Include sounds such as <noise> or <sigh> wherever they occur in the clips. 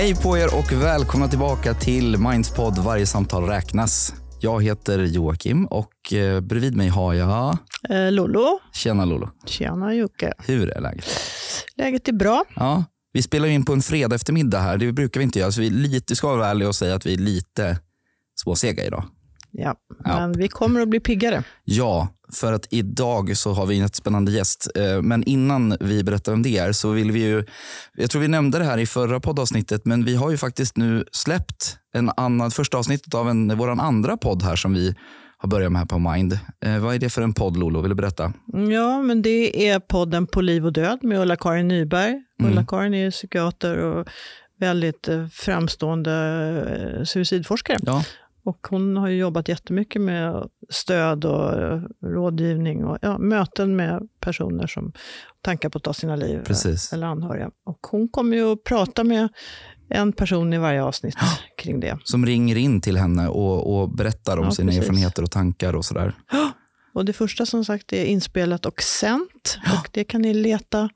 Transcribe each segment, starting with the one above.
Hej på er och välkomna tillbaka till Minds podd Varje samtal räknas. Jag heter Joakim och eh, bredvid mig har jag... Eh, Lolo. Tjena Lolo. Tjena Jocke. Hur är läget? Läget är bra. Ja, vi spelar in på en fredag eftermiddag här. Det brukar vi inte göra. Så vi är lite, ska vara ärliga och säga att vi är lite småsega idag. Ja, Ja. men vi kommer att bli piggare. Ja, för att idag så har vi en spännande gäst. Eh, Men innan vi berättar vem det är så vill vi ju, jag tror vi nämnde det här i förra poddavsnittet, men vi har ju faktiskt nu släppt en annan, första avsnittet av en, vår andra podd här som vi har börjat med här på Mind. Eh, vad är det för en podd Lolo? Vill du berätta? Ja, men det är podden På liv och död med Ulla-Karin Nyberg. Mm. Ulla-Karin är psykiater och väldigt eh, framstående suicidforskare. Ja, Och hon har ju jobbat jättemycket med stöd och eh, rådgivning och ja, möten med personer som tankar på att ta sina liv. eh, Precis. Eller anhöriga. Och hon kommer ju att prata med en person i varje avsnitt kring det. som ringer in till henne och, och berättar om Ja, sina precis. erfarenheter och tankar och sådär. Och det första som sagt är inspelat och sänt. Och det kan ni leta.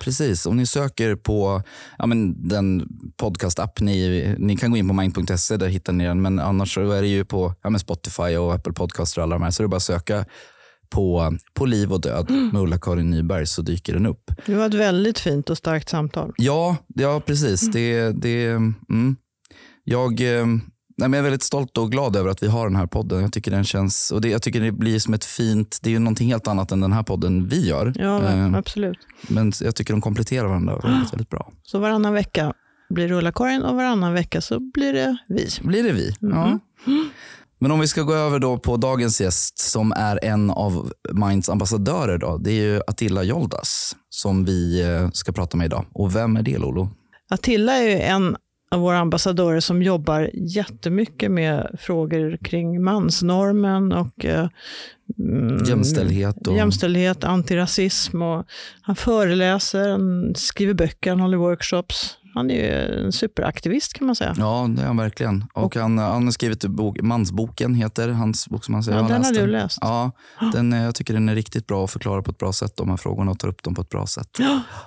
Precis, om ni söker på ja, men den podcastapp, ni, ni kan gå in på mind.se, där hittar ni den. Men annars är det ju på ja, men Spotify och Apple Podcaster och alla de här. Så det är bara att söka på, på liv och död med Ulla-Karin Nyberg så dyker den upp. Det var ett väldigt fint och starkt samtal. Ja, ja precis. Det, det, mm. Jag, eh, nej, men jag är väldigt stolt och glad över att vi har den här podden. Jag tycker den känns, och det, jag tycker det blir som ett fint, det är ju någonting helt annat än den här podden vi gör. Ja, Eh, absolut. men jag tycker de kompletterar varandra väldigt, väldigt bra. Så varannan vecka blir det Ulla-Karin och varannan vecka så blir det vi. Blir det vi? Ja. Men om vi ska gå över då på dagens gäst som är en av Minds ambassadörer. Då, det är ju Attila Joldas som vi eh, ska prata med idag. Och vem är det Lolo? Attila är ju en av våra ambassadörer som jobbar jättemycket med frågor kring mansnormen och eh, mm, Jämställdhet och... jämställdhet, antirasism. Och han föreläser, han skriver böcker, han håller workshops. Han är ju en superaktivist kan man säga. Ja, det är han verkligen. Och han, han har skrivit bok, Mansboken, heter hans bok som han säger. Ja, den har du läst. Ja, <gasps> den, jag tycker den är riktigt bra och förklarar på ett bra sätt de här frågorna och tar upp dem på ett bra sätt. <gasps>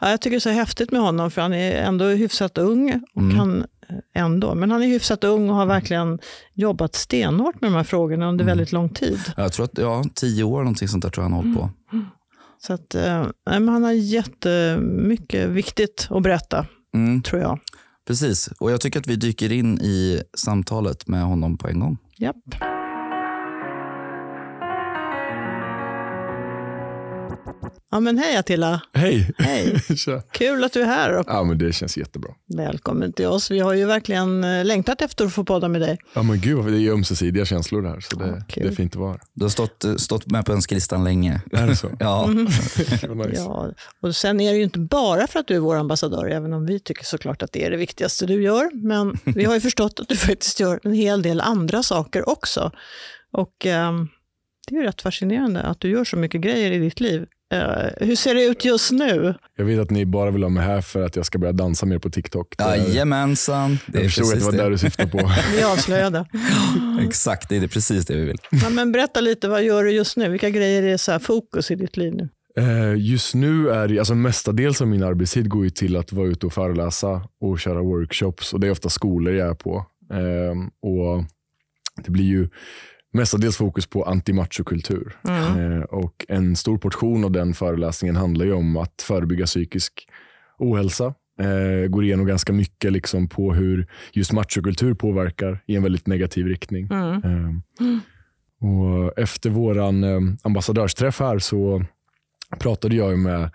Ja, jag tycker det är så häftigt med honom för han är ändå hyfsat ung. Och Mm. han, eh, ändå, men han är hyfsat ung och har verkligen jobbat stenhårt med de här frågorna under väldigt lång tid. Jag tror att ja, tio år någonting sånt där tror jag han har hållit på. Så att, eh, han har jättemycket viktigt att berätta, Mm, tror jag. precis, och jag tycker att vi dyker in i samtalet med honom på en gång. Japp. Ja, men hej Attila. Hej! Hej. <laughs> Kul att du är här och Ja, men det känns jättebra. välkommen till oss. Vi har ju verkligen eh, längtat efter att få podda med dig. Ja, men gud, det är ömsesidiga känslor det här, så det, Ja, det är fint att vara. Du har stått, stått med på önskelistan länge. Är det så? <laughs> Ja, <laughs> Vad nice. Ja, och sen är det ju inte bara för att du är vår ambassadör, även om vi tycker såklart att det är det viktigaste du gör. Men vi har ju förstått att du faktiskt gör en hel del andra saker också. Och ehm, det är ju rätt fascinerande att du gör så mycket grejer i ditt liv. Eh, hur ser det ut just nu? Jag vet att ni bara vill ha mig här för att jag ska börja dansa mer på TikTok. Det är- jajamensan. Det jag förstod att det var det. du syftade på. <laughs> Vi avslöjade. <laughs> Exakt, det är precis det vi vill. Ja, men berätta lite, vad gör du just nu? Vilka grejer är så här fokus i ditt liv nu? Eh, Just nu är det, alltså mestadels av min arbetstid går ju till att vara ute och föreläsa och köra workshops. och Det är ofta skolor jag är på. Ehm, och Det blir ju mestadels fokus på antimachokultur. Mm. Eh, och En stor portion av den föreläsningen handlar ju om att förebygga psykisk ohälsa. Eh, går igenom ganska mycket liksom på hur just machokultur påverkar i en väldigt negativ riktning. Mm. Eh, och efter vår ambassadörsträff här så pratade jag med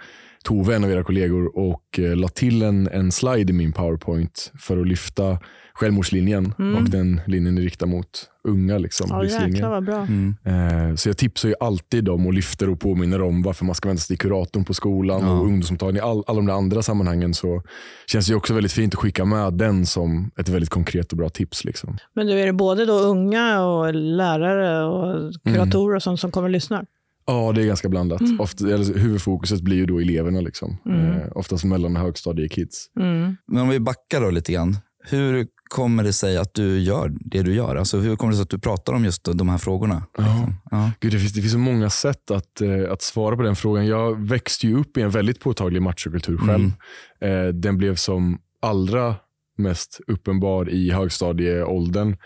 Tove, en av era kollegor, och eh, la till en, en slide i min powerpoint för att lyfta självmordslinjen. Mm. Och den linjen är riktad mot unga. Liksom, Ja, jäklar vad bra. Mm. Eh, Så jag tipsar ju alltid om och lyfter och påminner om varför man ska vända sig till kuratorn på skolan Ja. och ungdomsmottagning. All, alla de andra sammanhangen så känns det ju också väldigt fint att skicka med den som ett väldigt konkret och bra tips. Liksom. Men du, är det både då unga och lärare och kuratorer och sånt som kommer och lyssnar? Ja, det är ganska blandat. Ofta, eller, huvudfokuset blir ju då eleverna. Liksom. Eh, oftast mellan och högstadiekids. Mm. Men om vi backar då lite grann. Hur kommer det sig att du gör det du gör? Alltså, hur kommer det sig att du pratar om just de här frågorna? Ja. Ja. Gud, det, finns, det finns så många sätt att, eh, att svara på den frågan. Jag växte ju upp i en väldigt påtaglig machokultur själv. Eh, den blev som allra mest uppenbar i högstadieåldern.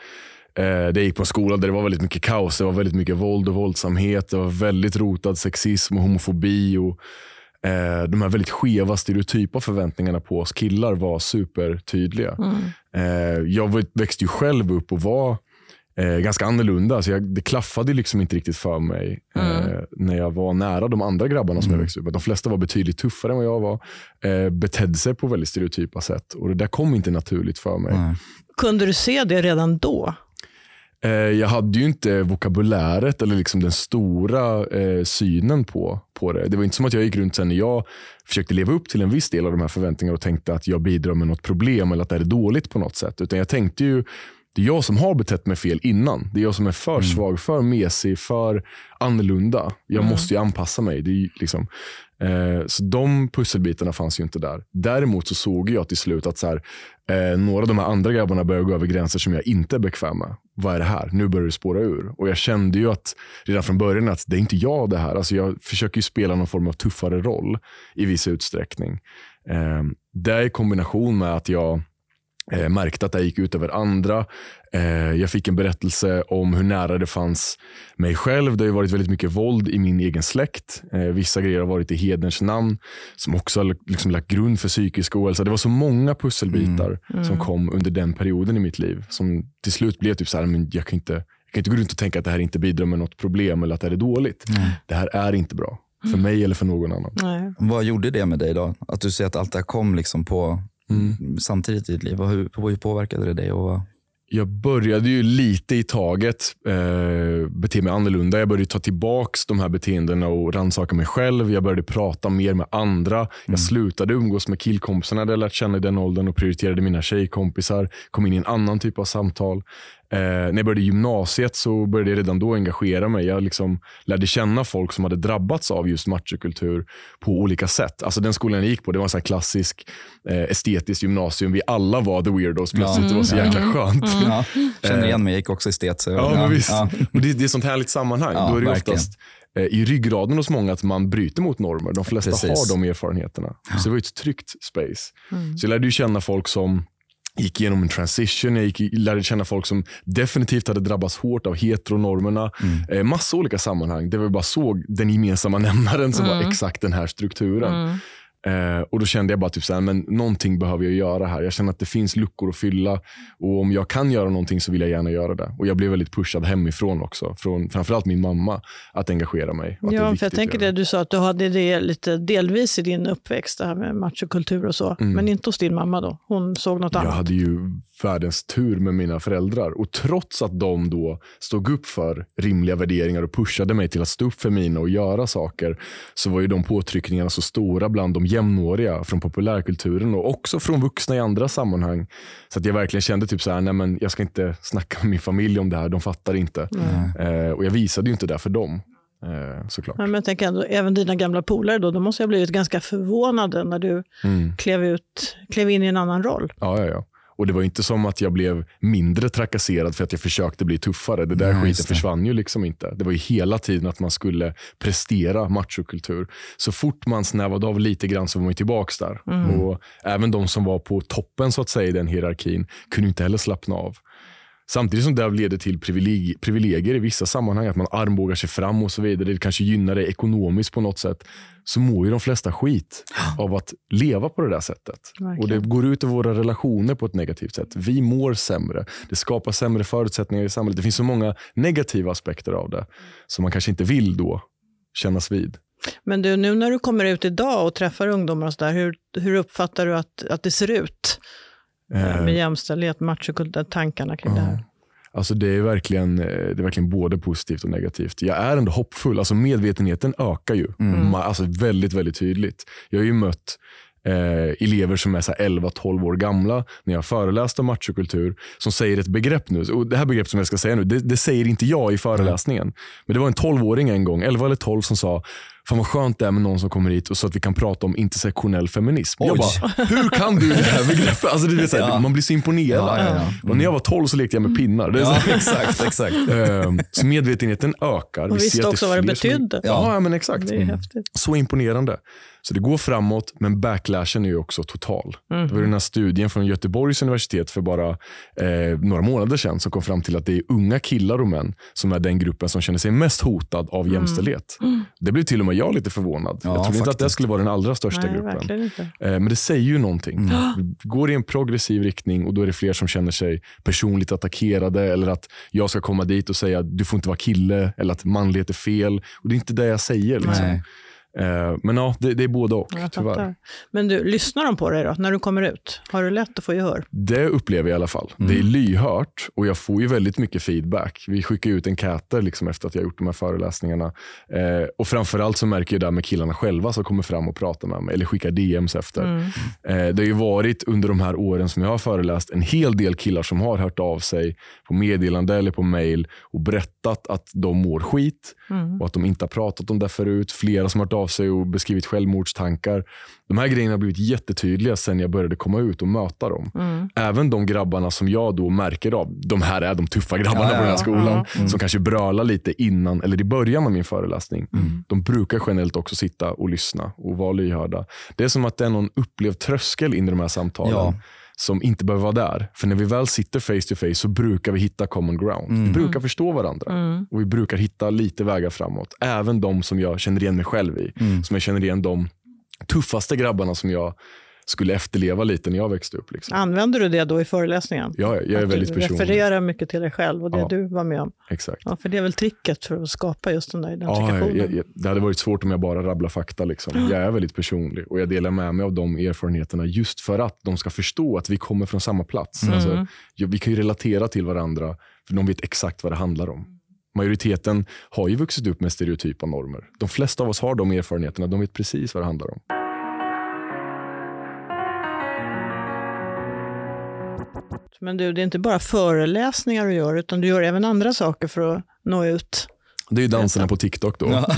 Eh, det gick på en skola där det var väldigt mycket kaos. Det var väldigt mycket våld och våldsamhet. Det var väldigt rotad sexism och homofobi. Och, eh, de här väldigt skeva stereotypa förväntningarna på oss killar var supertydliga. Mm. Eh, jag växte ju själv upp och var eh, ganska annorlunda. Så jag, det klaffade liksom inte riktigt för mig eh, Mm. när jag var nära de andra grabbarna som Mm. jag växte upp med. De flesta var betydligt tuffare än vad jag var. Eh, betedde sig på väldigt stereotypa sätt. Och Det där kom inte naturligt för mig. Kunde du se det redan då? Eh, jag hade ju inte vokabuläret eller liksom den stora eh, synen på, på det. Det var inte som att jag gick runt sen när jag försökte leva upp till en viss del av de här förväntningarna och tänkte att jag bidrar med något problem eller att det är dåligt på något sätt. Utan jag tänkte ju, det är jag som har betett mig fel innan. Det är jag som är för svag, för mesig, för annorlunda. Jag Mm. måste ju anpassa mig. Det är liksom, eh, så de pusselbitarna fanns ju inte där. Däremot så såg jag till slut att så här, eh, några av de här andra grabbarna började gå över gränser som jag inte är bekväm med. Vad är det här? Nu börjar det spåra ur. Och jag kände ju att redan från början att det är inte jag det här. Alltså jag försöker ju spela någon form av tuffare roll i viss utsträckning. Eh, det i kombination med att jag eh, märkte att det gick ut över andra. Eh, jag fick en berättelse om hur nära det fanns mig själv. Det har ju varit väldigt mycket våld i min egen släkt. Eh, vissa grejer har varit i hederns namn som också har liksom lagt grund för psykisk ohälsa. Det var så många pusselbitar som kom under den perioden i mitt liv som till slut blev typ så här, men jag kan inte jag kan inte gå runt och tänka att det här inte bidrar med något problem eller att det här är dåligt. Det här är inte bra. För mig eller för någon annan. Nej. Vad gjorde det med dig då? Att du ser att allt det här kom liksom på Mm. samtidigt i ditt liv. Och hur, hur påverkade det dig? Och, jag började ju lite i taget eh, bete mig annorlunda. Jag började ta tillbaks de här beteendena och rannsaka mig själv. Jag började prata mer med andra. Jag slutade umgås med killkompisarna jag lärt känna i den åldern och prioriterade mina tjejkompisar. Kom in i en annan typ av samtal. Eh, när jag började gymnasiet så började jag redan då engagera mig. Jag liksom lärde känna folk som hade drabbats av just machokultur på olika sätt. Alltså den skolan jag gick på det var en sån klassisk eh, estetisk gymnasium. Vi alla var the weirdos plötsligt. Ja. Det var så jäkla skönt. Ja, känner igen mig, jag gick också estet. Så, Ja, men visst. ja. Och det, det är ett sånt härligt sammanhang. Ja, Då är det verkligen. oftast eh, i ryggraden hos många att man bryter mot normer. De flesta Precis. har de erfarenheterna. Så det var ju ett tryggt space. Mm. Så jag lärde ju känna folk som gick igenom en transition. Jag gick, lärde känna folk som definitivt hade drabbats hårt av heteronormerna. Mm. Eh, massa olika sammanhang där vi bara såg den gemensamma nämnaren som var Mm. exakt den här strukturen. Mm. Eh, och Då kände jag bara typ så här, men någonting behöver jag göra här. Jag känner att det finns luckor att fylla och om jag kan göra någonting så vill jag gärna göra det. Och Jag blev väldigt pushad hemifrån också, från framförallt min mamma, att engagera mig. Att Ja, för jag tänker det du sa att du hade det lite delvis i din uppväxt, det här med machokultur och så. Mm. Men inte hos din mamma då? Hon såg något Jag annat? hade ju världens tur med mina föräldrar. Och trots att de då stod upp för rimliga värderingar och pushade mig till att stå upp för mina och göra saker, så var ju de påtryckningarna så stora bland de jämnåriga från populärkulturen och också från vuxna i andra sammanhang. Så att jag verkligen kände typ så här, nej men jag ska inte snacka med min familj om det här, de fattar inte. Eh, och jag visade ju inte det för dem, eh, såklart. Ja, men jag tänker ändå, även dina gamla polare då, de måste ha blivit ganska förvånade när du Mm. klev, ut, klev in i en annan roll. Ja, ja, ja. Och det var inte som att jag blev mindre trakasserad för att jag försökte bli tuffare. Det där Nej, skiten försvann ju liksom inte. Det var ju hela tiden att man skulle prestera machokultur. Så fort man snävade av lite grann så var man ju tillbaks där. Och även de som var på toppen så att säga i den hierarkin kunde inte heller slappna av. Samtidigt som det leder till privilegier, privilegier i vissa sammanhang, att man armbågar sig fram och så vidare, det kanske gynnar dig ekonomiskt på något sätt, så mår ju de flesta skit <gasps> av att leva på det där sättet. Verkligen. Och Det går ut över våra relationer på ett negativt sätt. Vi mår sämre. Det skapar sämre förutsättningar i samhället. Det finns så många negativa aspekter av det som man kanske inte vill då kännas vid. Men du, nu när du kommer ut idag och träffar ungdomar och så där, hur, hur uppfattar du att, att det ser ut med jämställdhet, machokultur, tankarna kring det här? Alltså det, är verkligen, eh, det är verkligen både positivt och negativt. Jag är ändå hoppfull. Alltså medvetenheten ökar ju. Ma- Alltså väldigt, väldigt tydligt. Jag har ju mött eh, elever som är så här 11-12 år gamla när jag har föreläst om machokultur som säger ett begrepp nu. Och det här begreppet som jag ska säga nu, det, det säger inte jag i föreläsningen. Men det var en 12-åring en gång, 11 eller 12, som sa fan vad skönt det är med någon som kommer hit och så att vi kan prata om intersektionell feminism. Jag Oj. bara, hur kan du det här begreppet? Alltså, det är så här, Ja. Man blir så imponerad. Ja, ja, ja. Och när jag var 12 så lekte jag med pinnar. Det är så, Ja, exakt, exakt. <laughs> Ehm, så medvetenheten ökar. Och Vi ser visste att också vad det fler som- betydde. Ja, ja, men exakt. Det är häftigt. Så imponerande. Så det går framåt, men backlashen är ju också total. Mm. Det var den här studien från Göteborgs universitet för bara eh, några månader sedan som kom fram till att det är unga killar och män som är den gruppen som känner sig mest hotad av Mm. jämställdhet. Det blev till och med jag lite förvånad. Ja, jag trodde inte att det faktiskt. skulle vara den allra största Nej, gruppen. Eh, Men det säger ju någonting. Vi går i en progressiv riktning och då är det fler som känner sig personligt attackerade eller att jag ska komma dit och säga att du får inte vara kille eller att manlighet är fel. Och Det är inte det jag säger. Liksom. Eh, Men ja, det, det är både och Jag tyvärr. fattar. Men du, lyssnar de på dig då, när du kommer ut? Har du lätt att få gehör? Det upplever jag i alla fall. Det är lyhört och jag får ju väldigt mycket feedback. Vi skickar ut enkäter liksom efter att jag gjort de här föreläsningarna. Eh, och framförallt så märker jag det med killarna själva som kommer fram och pratar med mig eller skickar DMs efter. Mm. Eh, det har ju varit under de här åren som jag har föreläst en hel del killar som har hört av sig på meddelande eller på mail och berättat att de mår skit Mm. och att de inte har pratat om det förut. Flera som har hört av sig och beskrivit självmordstankar. De här grejerna har blivit jättetydliga sen jag började komma ut och möta dem. Mm. Även de grabbarna som jag då märker av, de här är de tuffa grabbarna Ja, ja, på den här ja. skolan, Mm. som kanske brölar lite innan eller i början av min föreläsning. Mm. De brukar generellt också sitta och lyssna och vara lyhörda. Det är som att det är någon upplevd tröskel in i de här samtalen. Som inte behöver vara där. För när vi väl sitter face to face så brukar vi hitta common ground. Vi Mm. brukar förstå varandra Mm. och vi brukar hitta lite vägar framåt. Även de som jag känner igen mig själv i. Mm. Som jag känner igen de tuffaste grabbarna som jag skulle efterleva lite när jag växte upp. Liksom. Använder du det då i föreläsningen? Ja, jag är Att väldigt du personlig. refererar mycket till dig själv och det Ja. du var med om. Exakt. Ja, för det är väl tricket för att skapa just den där Ja, identifikationen. jag, jag, det hade varit svårt om jag bara rabblar fakta. Liksom. Jag är väldigt personlig och jag delar med mig av de erfarenheterna just för att de ska förstå att vi kommer från samma plats. Mm. Alltså, ja, vi kan ju relatera till varandra för de vet exakt vad det handlar om. Majoriteten har ju vuxit upp med stereotypa normer. De flesta av oss har de erfarenheterna. De vet precis vad det handlar om. Men du, det är inte bara föreläsningar du gör, utan du gör även andra saker för att nå ut. Det är ju danserna på TikTok då. Ja. <laughs>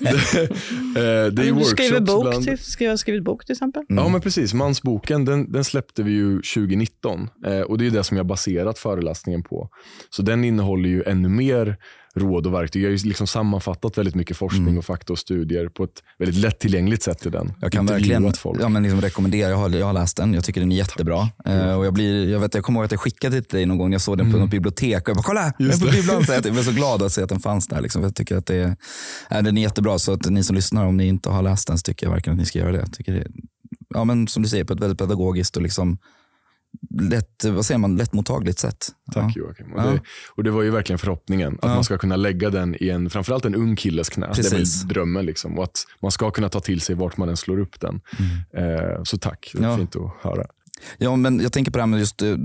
det, eh, det är du skriver bok, ibland. till, skriver, skrivit bok till exempel. Ja, men precis. Mansboken den, den släppte vi ju 2019 eh, och det är det som jag baserat föreläsningen på. Så den innehåller ju ännu mer råd och verktyg. Jag har ju liksom sammanfattat väldigt mycket forskning och fakta och studier på ett väldigt lättillgängligt sätt i den. Jag kan verkligen folk. ja, men liksom rekommendera, jag har, jag har läst den, jag tycker den är jättebra. Eh, och jag, blir, jag, vet, jag kommer ihåg att jag skickade till dig någon gång, jag såg den på något bibliotek och jag bara kolla, Just på bibblan. <laughs> Så jag blev så glad att se att den fanns där. Liksom. Jag tycker att det är, äh, den är jättebra, så att ni som lyssnar, om ni inte har läst den så tycker jag verkligen att ni ska göra det. Jag tycker det ja, men som du säger, på ett väldigt pedagogiskt och liksom lätt, vad säger man, lättmottagligt sätt. Tack ja. Joakim. Och, Ja. det, och det var ju verkligen förhoppningen att Ja. man ska kunna lägga den i en, framförallt en ung killes knä. Det Precis. väl drömmen. Liksom. Och att man ska kunna ta till sig vart man än slår upp den. Eh, så tack, det är fint att höra. Ja, men jag tänker på det här med just, eh,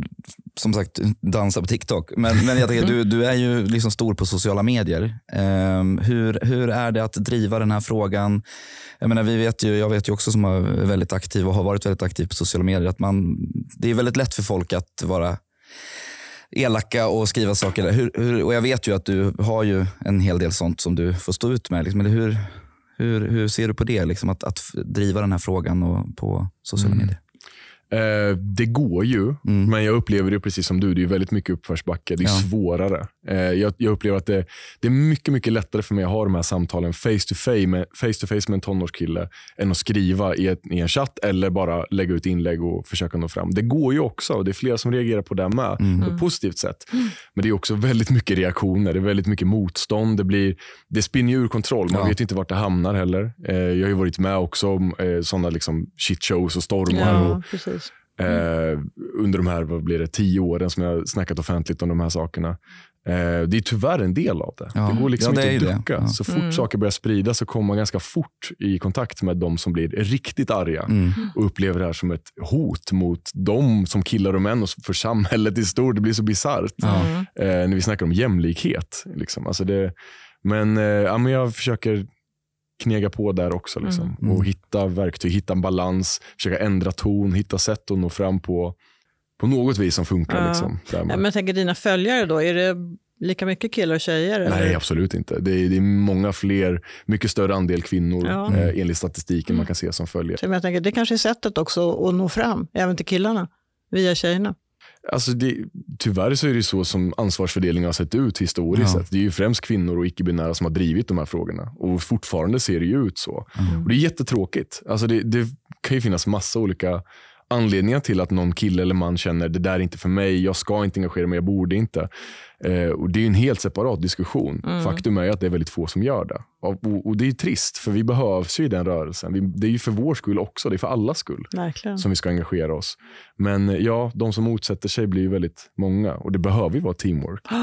som sagt, dansa på TikTok. Men, men jag tänker, du, du är ju liksom stor på sociala medier. Ehm, hur, hur är det att driva den här frågan? Jag menar, vi vet ju, jag vet ju också som är väldigt aktiv och har varit väldigt aktiv på sociala medier, att man, det är väldigt lätt för folk att vara elaka och skriva saker. där. Hur, hur, och jag vet ju att du har ju en hel del sånt som du får stå ut med. Liksom. Eller hur, hur, hur ser du på det, liksom, att, att driva den här frågan och, på sociala medier? Eh, det går ju, Mm. men jag upplever det precis som du. Det är väldigt mycket uppförsbacke. Det är Ja. svårare. Eh, jag, jag upplever att det, det är mycket, mycket lättare för mig att ha de här samtalen face to face med, face, to face med en tonårskille än att skriva i, ett, i en chatt eller bara lägga ut inlägg och försöka nå fram. Det går ju också och det är flera som reagerar på det med Mm. på ett positivt sätt. Men det är också väldigt mycket reaktioner. Det är väldigt mycket motstånd. Det, blir, det spinner ju ur kontroll. Man Ja. vet inte vart det hamnar heller. Eh, jag har ju varit med också om eh, sådana liksom shitshows och stormar. Och, Eh, under de här vad blir det, tio åren som jag har snackat offentligt om de här sakerna. Eh, det är tyvärr en del av det. Ja. Det går liksom Ja, det inte att det. ducka. Ja. Så fort Mm. saker börjar spridas så kommer man ganska fort i kontakt med de som blir riktigt arga Mm. och upplever det här som ett hot mot dem som killar och män och för samhället i stort. Det blir så bisarrt. Mm. eh, när vi snackar om jämlikhet. Liksom. Alltså det, men, eh, ja, men jag försöker knega på där också. Liksom. Mm. Och hitta verktyg, hitta en balans, försöka ändra ton, hitta sätt att nå fram på, på något vis som funkar. Ja. Liksom, där Ja, men jag tänker dina följare då, är det lika mycket killar och tjejer? Nej, eller? absolut inte. Det är, det är många fler, mycket större andel kvinnor Ja. eh, enligt statistiken man kan se som följer. Så jag tänker, det kanske är sättet också att nå fram, även till killarna, via tjejerna. Alltså det, tyvärr så är det så som ansvarsfördelningen har sett ut historiskt Ja. sett. Det är ju främst kvinnor och icke-binära som har drivit de här frågorna. Och fortfarande ser det ju ut så. Mm. Och det är jättetråkigt. Alltså det, det kan ju finnas massa olika anledningar till att någon kille eller man känner det där är inte för mig, jag ska inte engagera mig, jag borde inte. Eh, och Det är en helt separat diskussion. Mm. Faktum är att det är väldigt få som gör det. Och, och, och Det är trist, för vi behövs ju i den rörelsen. Vi, det är ju för vår skull också, det är för allas skull Verkligen. som vi ska engagera oss. Men eh, ja, de som motsätter sig blir väldigt många och det behöver ju vara teamwork. <gasps>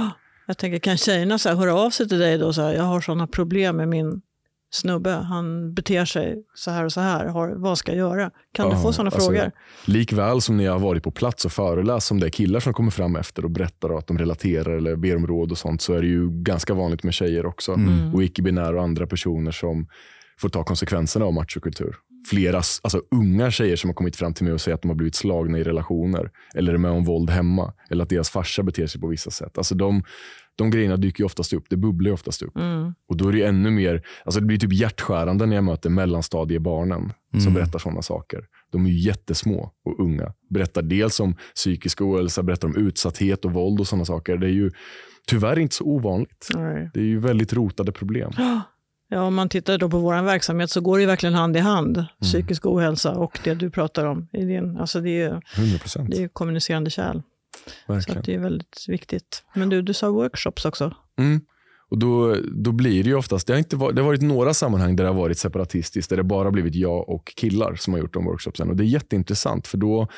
Jag tänker, kan tjejerna så här, höra av sig till dig då? Så här, jag har sådana problem med min snubbe. Han beter sig så här och så här. Har, vad ska jag göra? Kan du Ja, få sådana alltså, frågor? Likväl som när jag har varit på plats och föreläst om det är killar som kommer fram efter och berättar att de relaterar eller ber om råd och sånt så är det ju ganska vanligt med tjejer också. Mm. Och icke-binära och andra personer som får ta konsekvenserna av machokultur. Flera alltså, unga tjejer som har kommit fram till mig och säger att de har blivit slagna i relationer eller är med om våld hemma eller att deras farsa beter sig på vissa sätt. Alltså, de, de grejerna dyker ju oftast upp. Det bubblar ju oftast upp. Mm. Och då är det ännu mer, alltså det blir typ hjärtskärande när jag möter mellanstadiebarnen som Mm. berättar sådana saker. De är ju jättesmå och unga. Berättar dels om psykisk ohälsa, berättar om utsatthet och våld och sådana saker. Det är ju tyvärr inte så ovanligt. Nej. Det är ju väldigt rotade problem. <gasps> Ja, om man tittar då på vår verksamhet så går det ju verkligen hand i hand. Mm. Psykisk ohälsa och det du pratar om. I din, alltså det är ju 100 procent. det är kommunicerande kärl. Så Verkligen. att det är väldigt viktigt. Men du, du sa workshops också. Mm. Och då, då blir det ju oftast, det har, inte varit, det har varit några sammanhang där det har varit separatistiskt, där det bara blivit jag och killar som har gjort de workshopsen. Och det är jätteintressant, för då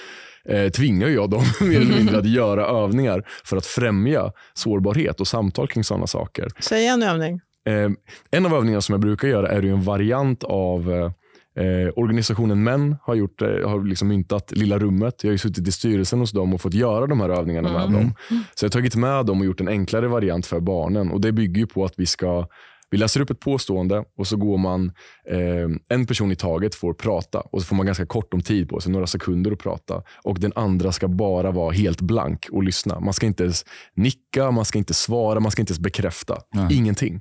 eh, tvingar jag dem <laughs> mer eller mindre att <laughs> göra övningar för att främja sårbarhet och samtal kring sådana saker. Säg en övning. Eh, en av övningarna som jag brukar göra är ju en variant av eh, organisationen Män har, gjort, eh, har liksom myntat Lilla rummet. Jag har suttit i styrelsen hos dem och fått göra de här övningarna med dem. Så jag har tagit med dem och gjort en enklare variant för barnen. Och Det bygger på att vi ska vi läser upp ett påstående och så går man, eh, en person i taget får prata och så får man ganska kort om tid på sig, några sekunder att prata. Och den andra ska bara vara helt blank och lyssna. Man ska inte ens nicka, man ska inte svara, man ska inte ens bekräfta. Nej. Ingenting.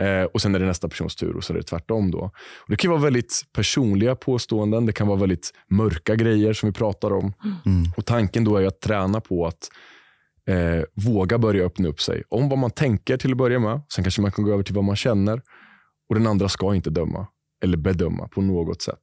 Eh, och Sen är det nästa persons tur och så är det tvärtom. Då. Och det kan vara väldigt personliga påståenden, det kan vara väldigt mörka grejer som vi pratar om. Mm. Och Tanken då är att träna på att eh, våga börja öppna upp sig om vad man tänker till att börja med. Sen kanske man kan gå över till vad man känner. Och Den andra ska inte döma eller bedöma på något sätt.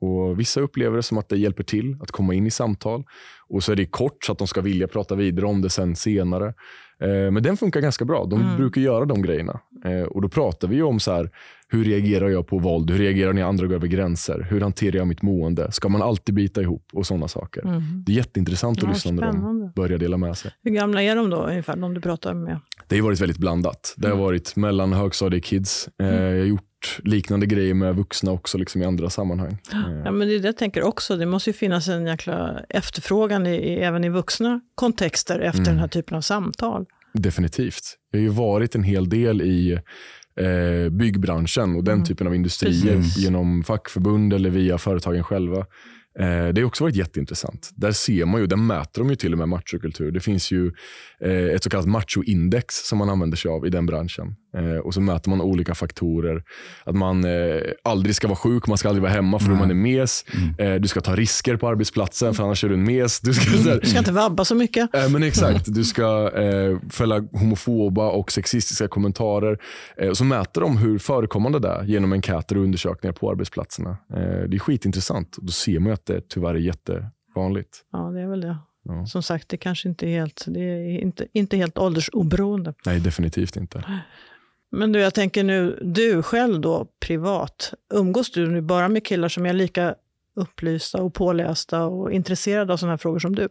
Och Vissa upplever det som att det hjälper till att komma in i samtal. Och så är det kort så att de ska vilja prata vidare om det sen senare. Eh, men den funkar ganska bra. De Mm. brukar göra de grejerna. Eh, och Då pratar vi om så här, hur reagerar jag på våld? Hur reagerar när andra går över gränser? Hur hanterar jag mitt mående? Ska man alltid bita ihop? Och sådana saker. Mm. Det är jätteintressant att Ja, lyssna när de börjar dela med sig. Hur gamla är de då ungefär, de du pratar med? Det har varit väldigt blandat. Det har Mm. varit mellan högstadiekids. Eh, jag har gjort liknande grejer med vuxna också liksom i andra sammanhang. Ja, men det är det jag tänker också. Det måste ju finnas en jäkla efterfrågan i, i, även i vuxna kontexter efter Mm. den här typen av samtal. Definitivt. Jag har ju varit en hel del i eh, byggbranschen och den Mm. typen av industrier Precis. genom fackförbund eller via företagen själva. Eh, det har också varit jätteintressant. Där ser man ju, där mäter de ju till och med machokultur. Det finns ju eh, ett så kallat machoindex som man använder sig av i den branschen. Eh, och så mäter man olika faktorer. Att man aldrig ska vara sjuk, man ska aldrig vara hemma för Nej. man är mes. Mm. Du ska ta risker på arbetsplatsen för annars är du en mes. Du ska, här, Du ska inte vabba så mycket. Men exakt, du ska fälla homofoba och sexistiska kommentarer. Och så mäter de hur förekommande det är genom enkäter och undersökningar på arbetsplatserna. Det är skitintressant. Då ser man att det tyvärr är jättevanligt. Ja, det är väl det. Ja. Som sagt, det kanske inte är helt, det är inte, inte helt åldersoberoende. Nej, definitivt inte. Men du, jag tänker nu, du själv då, privat, umgås du nu bara med killar som är lika upplysta och pålästa och intresserade av sådana här frågor som du?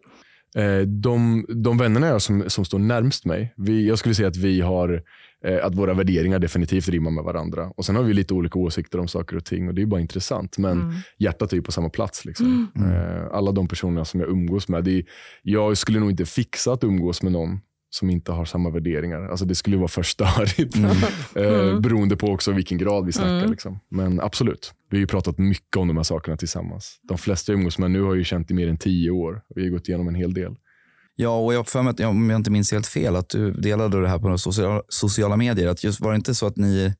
Eh, de, de vännerna jag som, som står närmst mig, vi, jag skulle säga att vi har eh, att våra värderingar definitivt rimmar med varandra. Och Sen har vi lite olika åsikter om saker och ting och det är bara intressant. Men Mm. hjärtat är ju på samma plats. Liksom. Eh, alla de personerna som jag umgås med. Är, jag skulle nog inte fixa att umgås med någon som inte har samma värderingar. Alltså det skulle vara för störigt. <laughs> Eh, Mm. beroende på också vilken grad vi snackar. Mm. Liksom. Men absolut, vi har ju pratat mycket om de här sakerna tillsammans. De flesta jag umgås med nu har jag ju känt i mer än tio år. Vi har gått igenom en hel del. Ja, och jag för mig att, om jag inte minns helt fel, att du delade det här på sociala, sociala medier. Att just, var det inte så att ni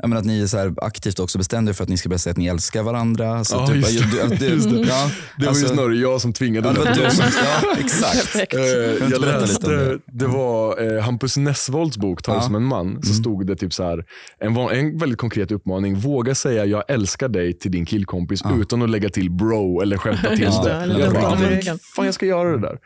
jag menar att ni så här aktivt också bestämde för att ni ska börja säga att ni älskar varandra. Så Ja, typ, just det. du- du-. Ja, Det var alltså- ju snarare jag som tvingade Ja, det var du som, ja, exakt. <laughs> Du jag läste, det? det var eh, Hampus Nessvolds bok Ta Ja. som en man. Så stod det typ så här, en, en väldigt konkret uppmaning. Våga säga jag älskar dig till din killkompis Ja. utan att lägga till bro eller skämta till <laughs> det. jag bara, "Men ryggen." fan jag ska göra det där.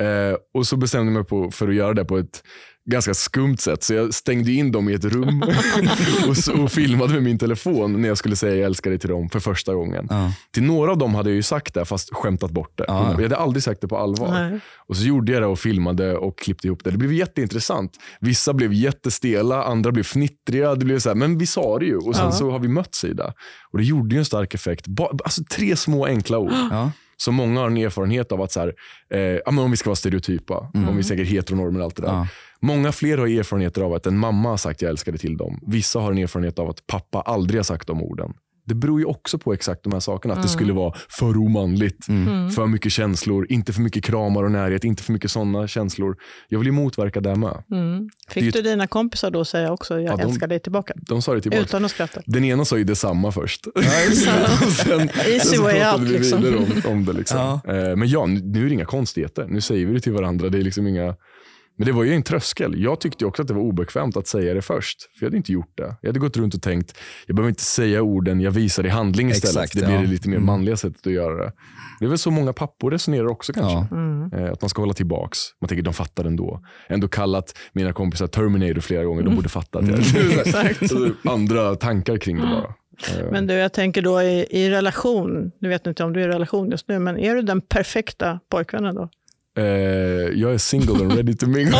Eh, och så bestämde jag mig på, för att göra det på ett ganska skumt sätt. Så jag stängde in dem i ett rum <laughs> och, så, och filmade med min telefon när jag skulle säga jag älskar dig till dem för första gången. Ja. Till några av dem hade jag ju sagt det fast skämtat bort det. Ja. Jag hade aldrig sagt det på allvar. Nej. Och så gjorde jag det och filmade och klippte ihop det. Det blev jätteintressant. Vissa blev jättestela, andra blev fnittriga. Det blev så här, men vi sa det ju och sen Ja. så har vi mötts i det. Och det gjorde ju en stark effekt. Ba, alltså tre små enkla ord. Så många har en erfarenhet av att, så här, eh, om vi ska vara stereotypa, om vi säger heteronormer och allt det där. Ja. Många fler har erfarenheter av att en mamma har sagt jag älskar dig till dem. Vissa har en erfarenhet av att pappa aldrig har sagt de orden. Det beror ju också på exakt de här sakerna. Att det skulle vara för omanligt, för mycket känslor, inte för mycket kramar och närhet, inte för mycket sådana känslor. Jag vill ju motverka det med. Mm. Det Fick ju- du dina kompisar då säga också jag Ja, de- älskar dig tillbaka? De sa det tillbaka. Utan att skratta? Den ena sa ju detsamma först. <laughs> sen, Easy way out, vi liksom. om, om det. Liksom. Ja. Eh, Men ja, nu nu är det inga konstigheter. Nu säger vi det till varandra. Det är liksom inga... Men det var ju en tröskel. Jag tyckte också att det var obekvämt att säga det först. För jag hade inte gjort det. Jag hade gått runt och tänkt, jag behöver inte säga orden, jag visar i handling istället. Exakt, det blir ja. det lite mer Mm. manliga sättet att göra det. Det är väl så många pappor resonerar också kanske. Ja. Mm. Eh, Att man ska hålla tillbaks. Man tänker de fattar ändå. Ändå kallat mina kompisar Terminator flera gånger. De borde <laughs> fatta det. <laughs> Exakt. Så Andra tankar kring det bara. Eh, Men du, jag tänker då i, i relation, nu vet inte om du är i relation just nu, men är du den perfekta pojkvännen då? Eh, jag är single and ready to mingle.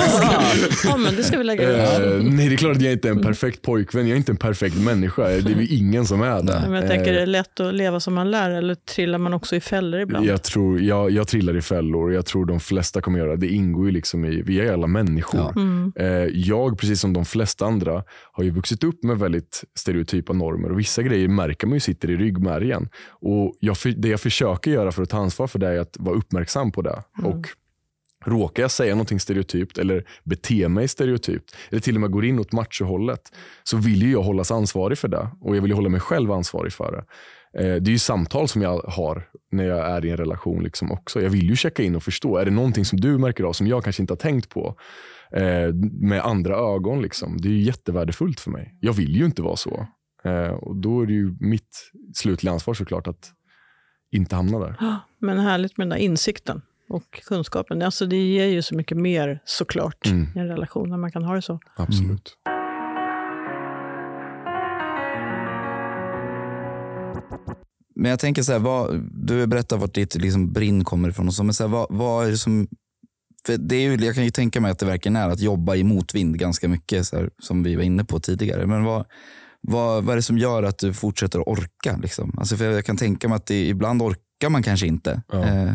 ja, <laughs> <laughs> men det ska vi lägga ut. Eh, nej, det är klart att jag inte är en perfekt pojkvän. Jag är inte en perfekt människa. Det är ju ingen som är det. Men jag tänker, är Eh, det lätt att leva som man lär eller trillar man också i fällor ibland? jag, tror, jag, jag trillar i fällor. Jag tror de flesta kommer göra det. Det ingår ju liksom i, vi är alla människor. Ja. Mm. Eh, jag, precis som de flesta andra, har ju vuxit upp med väldigt stereotypa normer och vissa grejer märker man ju sitter i ryggmärgen. Och jag, det jag försöker göra för att ta ansvar för det är att vara uppmärksam på det. Och Råkar jag säga någonting stereotypt eller bete mig stereotypt eller till och med går in åt machohållet så vill ju jag hållas ansvarig för det och jag vill ju hålla mig själv ansvarig för det. Eh, det är ju samtal som jag har när jag är i en relation liksom också. Jag vill ju checka in och förstå. Är det någonting som du märker av som jag kanske inte har tänkt på eh, med andra ögon? Liksom? Det är ju jättevärdefullt för mig. Jag vill ju inte vara så. Eh, och Då är det ju mitt slutliga ansvar såklart att inte hamna där. <gasps> Men härligt med den där insikten och kunskapen. Alltså det ger ju så mycket mer såklart Mm. i en relation när man kan ha det så. Absolut. Men jag tänker så här, vad, du berättar vart ditt liksom brinn kommer ifrån. Och så, men så här, vad, vad är det som... För det är ju, jag kan ju tänka mig att det verkligen är att jobba i motvind ganska mycket, så här, som vi var inne på tidigare. Men vad, vad, vad är det som gör att du fortsätter att orka? Liksom? Alltså för jag kan tänka mig att det, ibland orkar man kanske inte. Ja. Eh,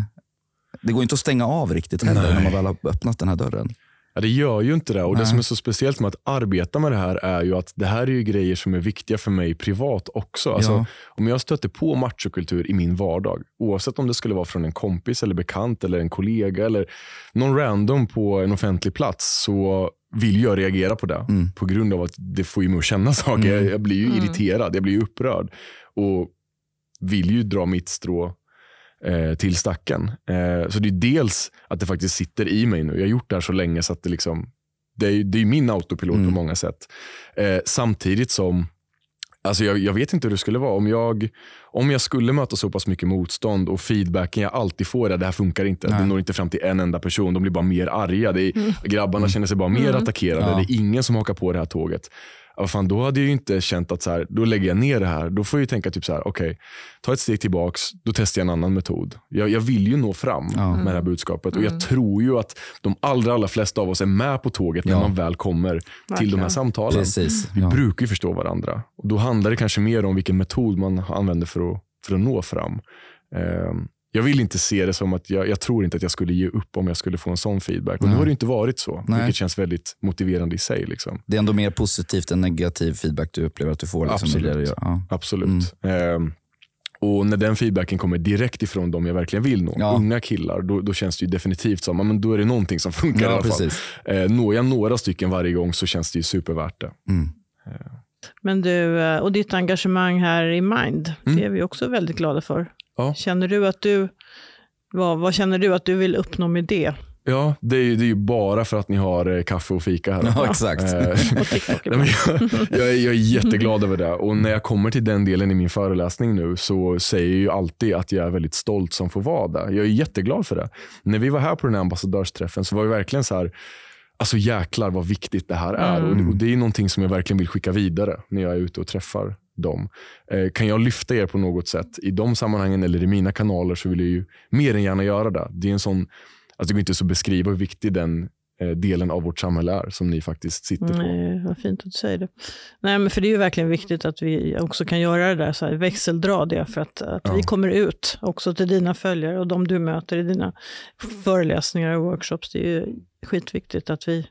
det går inte att stänga av riktigt heller Nej. när man väl har öppnat den här dörren. Ja, det gör ju inte det. Och Det Nej. som är så speciellt med att arbeta med det här är ju att det här är ju grejer som är viktiga för mig privat också. Alltså, Ja. Om jag stöter på machokultur i min vardag, oavsett om det skulle vara från en kompis, eller bekant, eller en kollega eller någon random på en offentlig plats, så vill jag reagera på det. Mm. På grund av att det får ju mig att känna saker. Mm. Jag, jag blir ju Mm. irriterad, jag blir ju upprörd. Och vill ju dra mitt strå eh, till stacken. Eh, så det är dels att det faktiskt sitter i mig nu. Jag har gjort det här så länge så att det liksom det är, det är min autopilot Mm. på många sätt. Eh, samtidigt som Alltså jag, jag vet inte hur det skulle vara. Om jag, om jag skulle möta så pass mycket motstånd och feedbacken jag alltid får är att det här funkar inte. Nej. Det når inte fram till en enda person. De blir bara mer arga. Är, Grabbarna känner sig bara mer Mm. attackerade. Ja. Det är ingen som hakar på det här tåget. Ja, fan, då hade jag ju inte känt att så här, då lägger jag ner det här. Då får jag ju tänka typ så här, okej, ta ett steg tillbaks, då testar jag en annan metod. Jag, jag vill ju nå fram Ja. med det här budskapet och Mm. jag tror ju att de allra, allra flesta av oss är med på tåget när Ja. man väl kommer till de Verkligen. här samtalen. Precis. Vi Ja. brukar ju förstå varandra. Och Då handlar det kanske mer om vilken metod man använder för att, för att nå fram. Ehm, jag vill inte se det som att jag, jag tror inte att jag skulle ge upp om jag skulle få en sån feedback. Och nu Nej. har det inte varit så, Nej. vilket känns väldigt motiverande i sig. Liksom. Det är ändå mer positivt än negativ feedback du upplever att du får. Liksom, Absolut. i. Ja. Absolut. Ehm, Och när den feedbacken kommer direkt ifrån dem jag verkligen vill nå, Ja. unga killar, då, då känns det ju definitivt som att då är det någonting som funkar i Ja, alla fall. precis. Eh, når jag några stycken varje gång så känns det ju supervärt det. Mm. Men du, eh, och ditt engagemang här i Mind, Mm. det är vi också väldigt glada för. Ja. Känner du att du, vad, vad känner du att du vill uppnå med det? Ja, det är, ju- det är ju bara för att ni har eh, kaffe och fika här. <laughs> Ja, exakt. Eh, <laughs> <laughs> jag, jag, är, jag är jätteglad över det. Och när jag kommer till den delen i min föreläsning nu så säger jag ju alltid att jag är väldigt stolt som får vara där. Jag är jätteglad för det. När vi var här på den här ambassadörsträffen så var vi verkligen så här, alltså jäklar vad viktigt det här är. Mm. Och, det- och Det är någonting som jag verkligen vill skicka vidare när jag är ute och träffar dem. Eh, kan jag lyfta er på något sätt i de sammanhangen eller i mina kanaler så vill jag ju mer än gärna göra det. Det är en sån, alltså det går inte så att beskriva hur viktig den eh, delen av vårt samhälle är som ni faktiskt sitter på. Nej, vad fint att du säger det. Nej, men för det är ju verkligen viktigt att vi också kan göra det där, så här, växeldra det, för att, att Ja. vi kommer ut också till dina följare och de du möter i dina föreläsningar och workshops. Det är ju skitviktigt att, vi,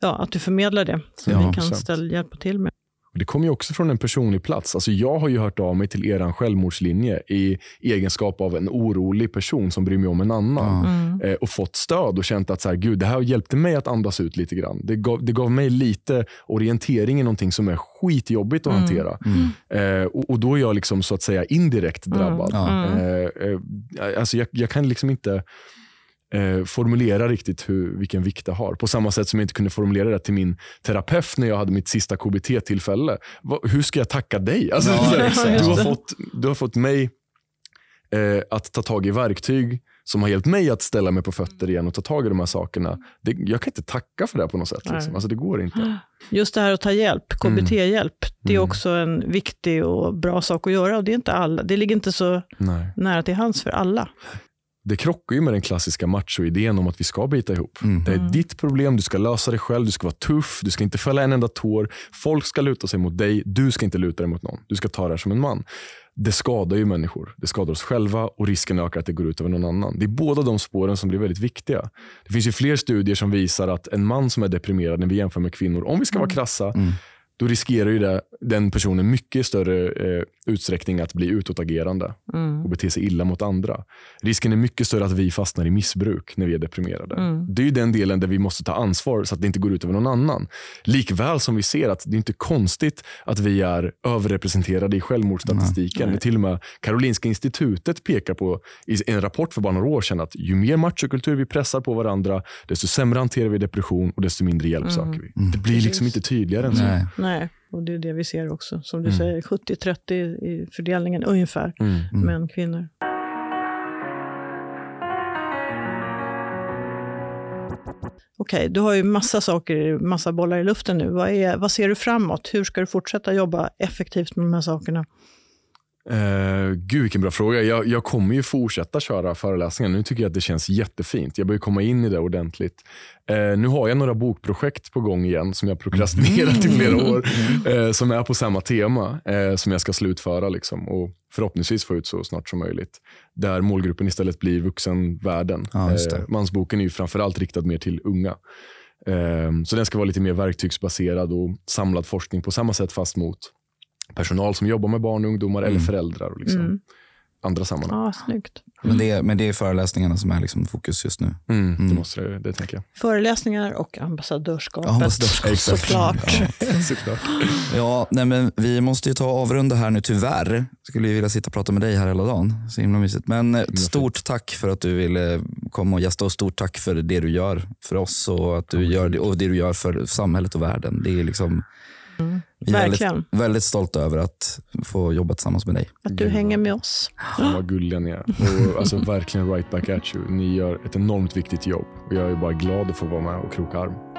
ja, att du förmedlar det, så Ja, vi kan ställa, hjälpa till med. Och Det kommer ju också från en personlig plats. Alltså jag har ju hört av mig till er självmordslinje i egenskap av en orolig person som bryr mig om en annan. Mm. Eh, och fått stöd och känt att så här, Gud, det här hjälpte mig att andas ut lite grann. Det gav, det gav mig lite orientering i någonting som är skitjobbigt att Mm. hantera. Mm. Eh, och, och då är jag liksom så att säga indirekt drabbad. Ja. Mm. Eh, eh, alltså jag, jag kan liksom inte eh, formulera riktigt hur, vilken vikt det har. På samma sätt som jag inte kunde formulera det till min terapeut när jag hade mitt sista KBT-tillfälle. Hur ska jag tacka dig? Alltså, Ja, här, du, har fått, du har fått mig eh, att ta tag i verktyg som har hjälpt mig att ställa mig på fötter igen och ta tag i de här sakerna. Det, jag kan inte tacka för det på något sätt. Liksom. Alltså, det går inte. Just det här att ta hjälp, KBT-hjälp, det är Mm. också en viktig och bra sak att göra. Och det, är inte alla, det ligger inte så Nej. nära till hands för alla. Det krockar ju med den klassiska macho-idén om att vi ska bita ihop. Mm. Det är Mm. ditt problem, du ska lösa det själv, du ska vara tuff, du ska inte fälla en enda tår. Folk ska luta sig mot dig, du ska inte luta dig mot någon. Du ska ta det här som en man. Det skadar ju människor. Det skadar oss själva och risken ökar att det går ut över någon annan. Det är båda de spåren som blir väldigt viktiga. Det finns ju fler studier som visar att en man som är deprimerad när vi jämför med kvinnor, om vi ska vara krassa, Mm. Då riskerar ju det, den personen mycket större eh, utsträckning att bli utåtagerande Mm. och bete sig illa mot andra. Risken är mycket större att vi fastnar i missbruk när vi är deprimerade. Mm. Det är ju den delen där vi måste ta ansvar så att det inte går ut över någon annan. Likväl som vi ser att det är inte konstigt att vi är överrepresenterade i självmordsstatistiken. Nej. Till och med Karolinska institutet pekar på i en rapport för bara några år sedan att ju mer machokultur vi pressar på varandra, desto sämre hanterar vi depression och desto mindre hjälp Mm. söker vi. Det blir liksom inte tydligare än så. Nej. Nej, och det är det vi ser också. Som du Mm. säger, 70-30 i fördelningen ungefär, Mm. Mm. män, kvinnor. Okej, du har ju massa saker, massa bollar i luften nu. Vad, är, vad ser du framåt? Hur ska du fortsätta jobba effektivt med de här sakerna? Uh, gud vilken bra fråga. Jag, jag kommer ju fortsätta köra föreläsningar. Nu tycker jag att det känns jättefint. Jag börjar komma in i det ordentligt. Eh, nu har jag några bokprojekt på gång igen som jag prokrastinerat i flera år. eh, som är på samma tema som jag ska slutföra liksom, och förhoppningsvis få ut så snart som möjligt. Där målgruppen istället blir vuxenvärlden. Ja, mansboken är ju framförallt riktad mer till unga. Så den ska vara lite mer verktygsbaserad och samlad forskning på samma sätt fast mot personal som jobbar med barn och ungdomar eller Mm. föräldrar och liksom Mm. andra sammanhang. Ja, snyggt. Men, det är, men det är föreläsningarna som är liksom fokus just nu. Mm, Det Mm. måste det, det tänker jag. Föreläsningar och ambassadörskapet, Ja, ambassadörskap. såklart. <laughs> Ja. Såklart. Ja, nej men vi måste ju ta avrunda här nu tyvärr. Skulle ju vilja sitta och prata med dig här hela dagen. Så himla mysigt. Men eh, stort tack för att du ville komma och gästa och stort tack för det du gör för oss och, att du gör det, och det du gör för samhället och världen. Det är liksom, vi är Verkligen. väldigt, väldigt stolta över att få jobba tillsammans med dig. Att du hänger med oss. Fan vad gulliga ni är. Och alltså verkligen right back at you. Ni gör ett enormt viktigt jobb. Och jag är bara glad att få vara med och kroka arm.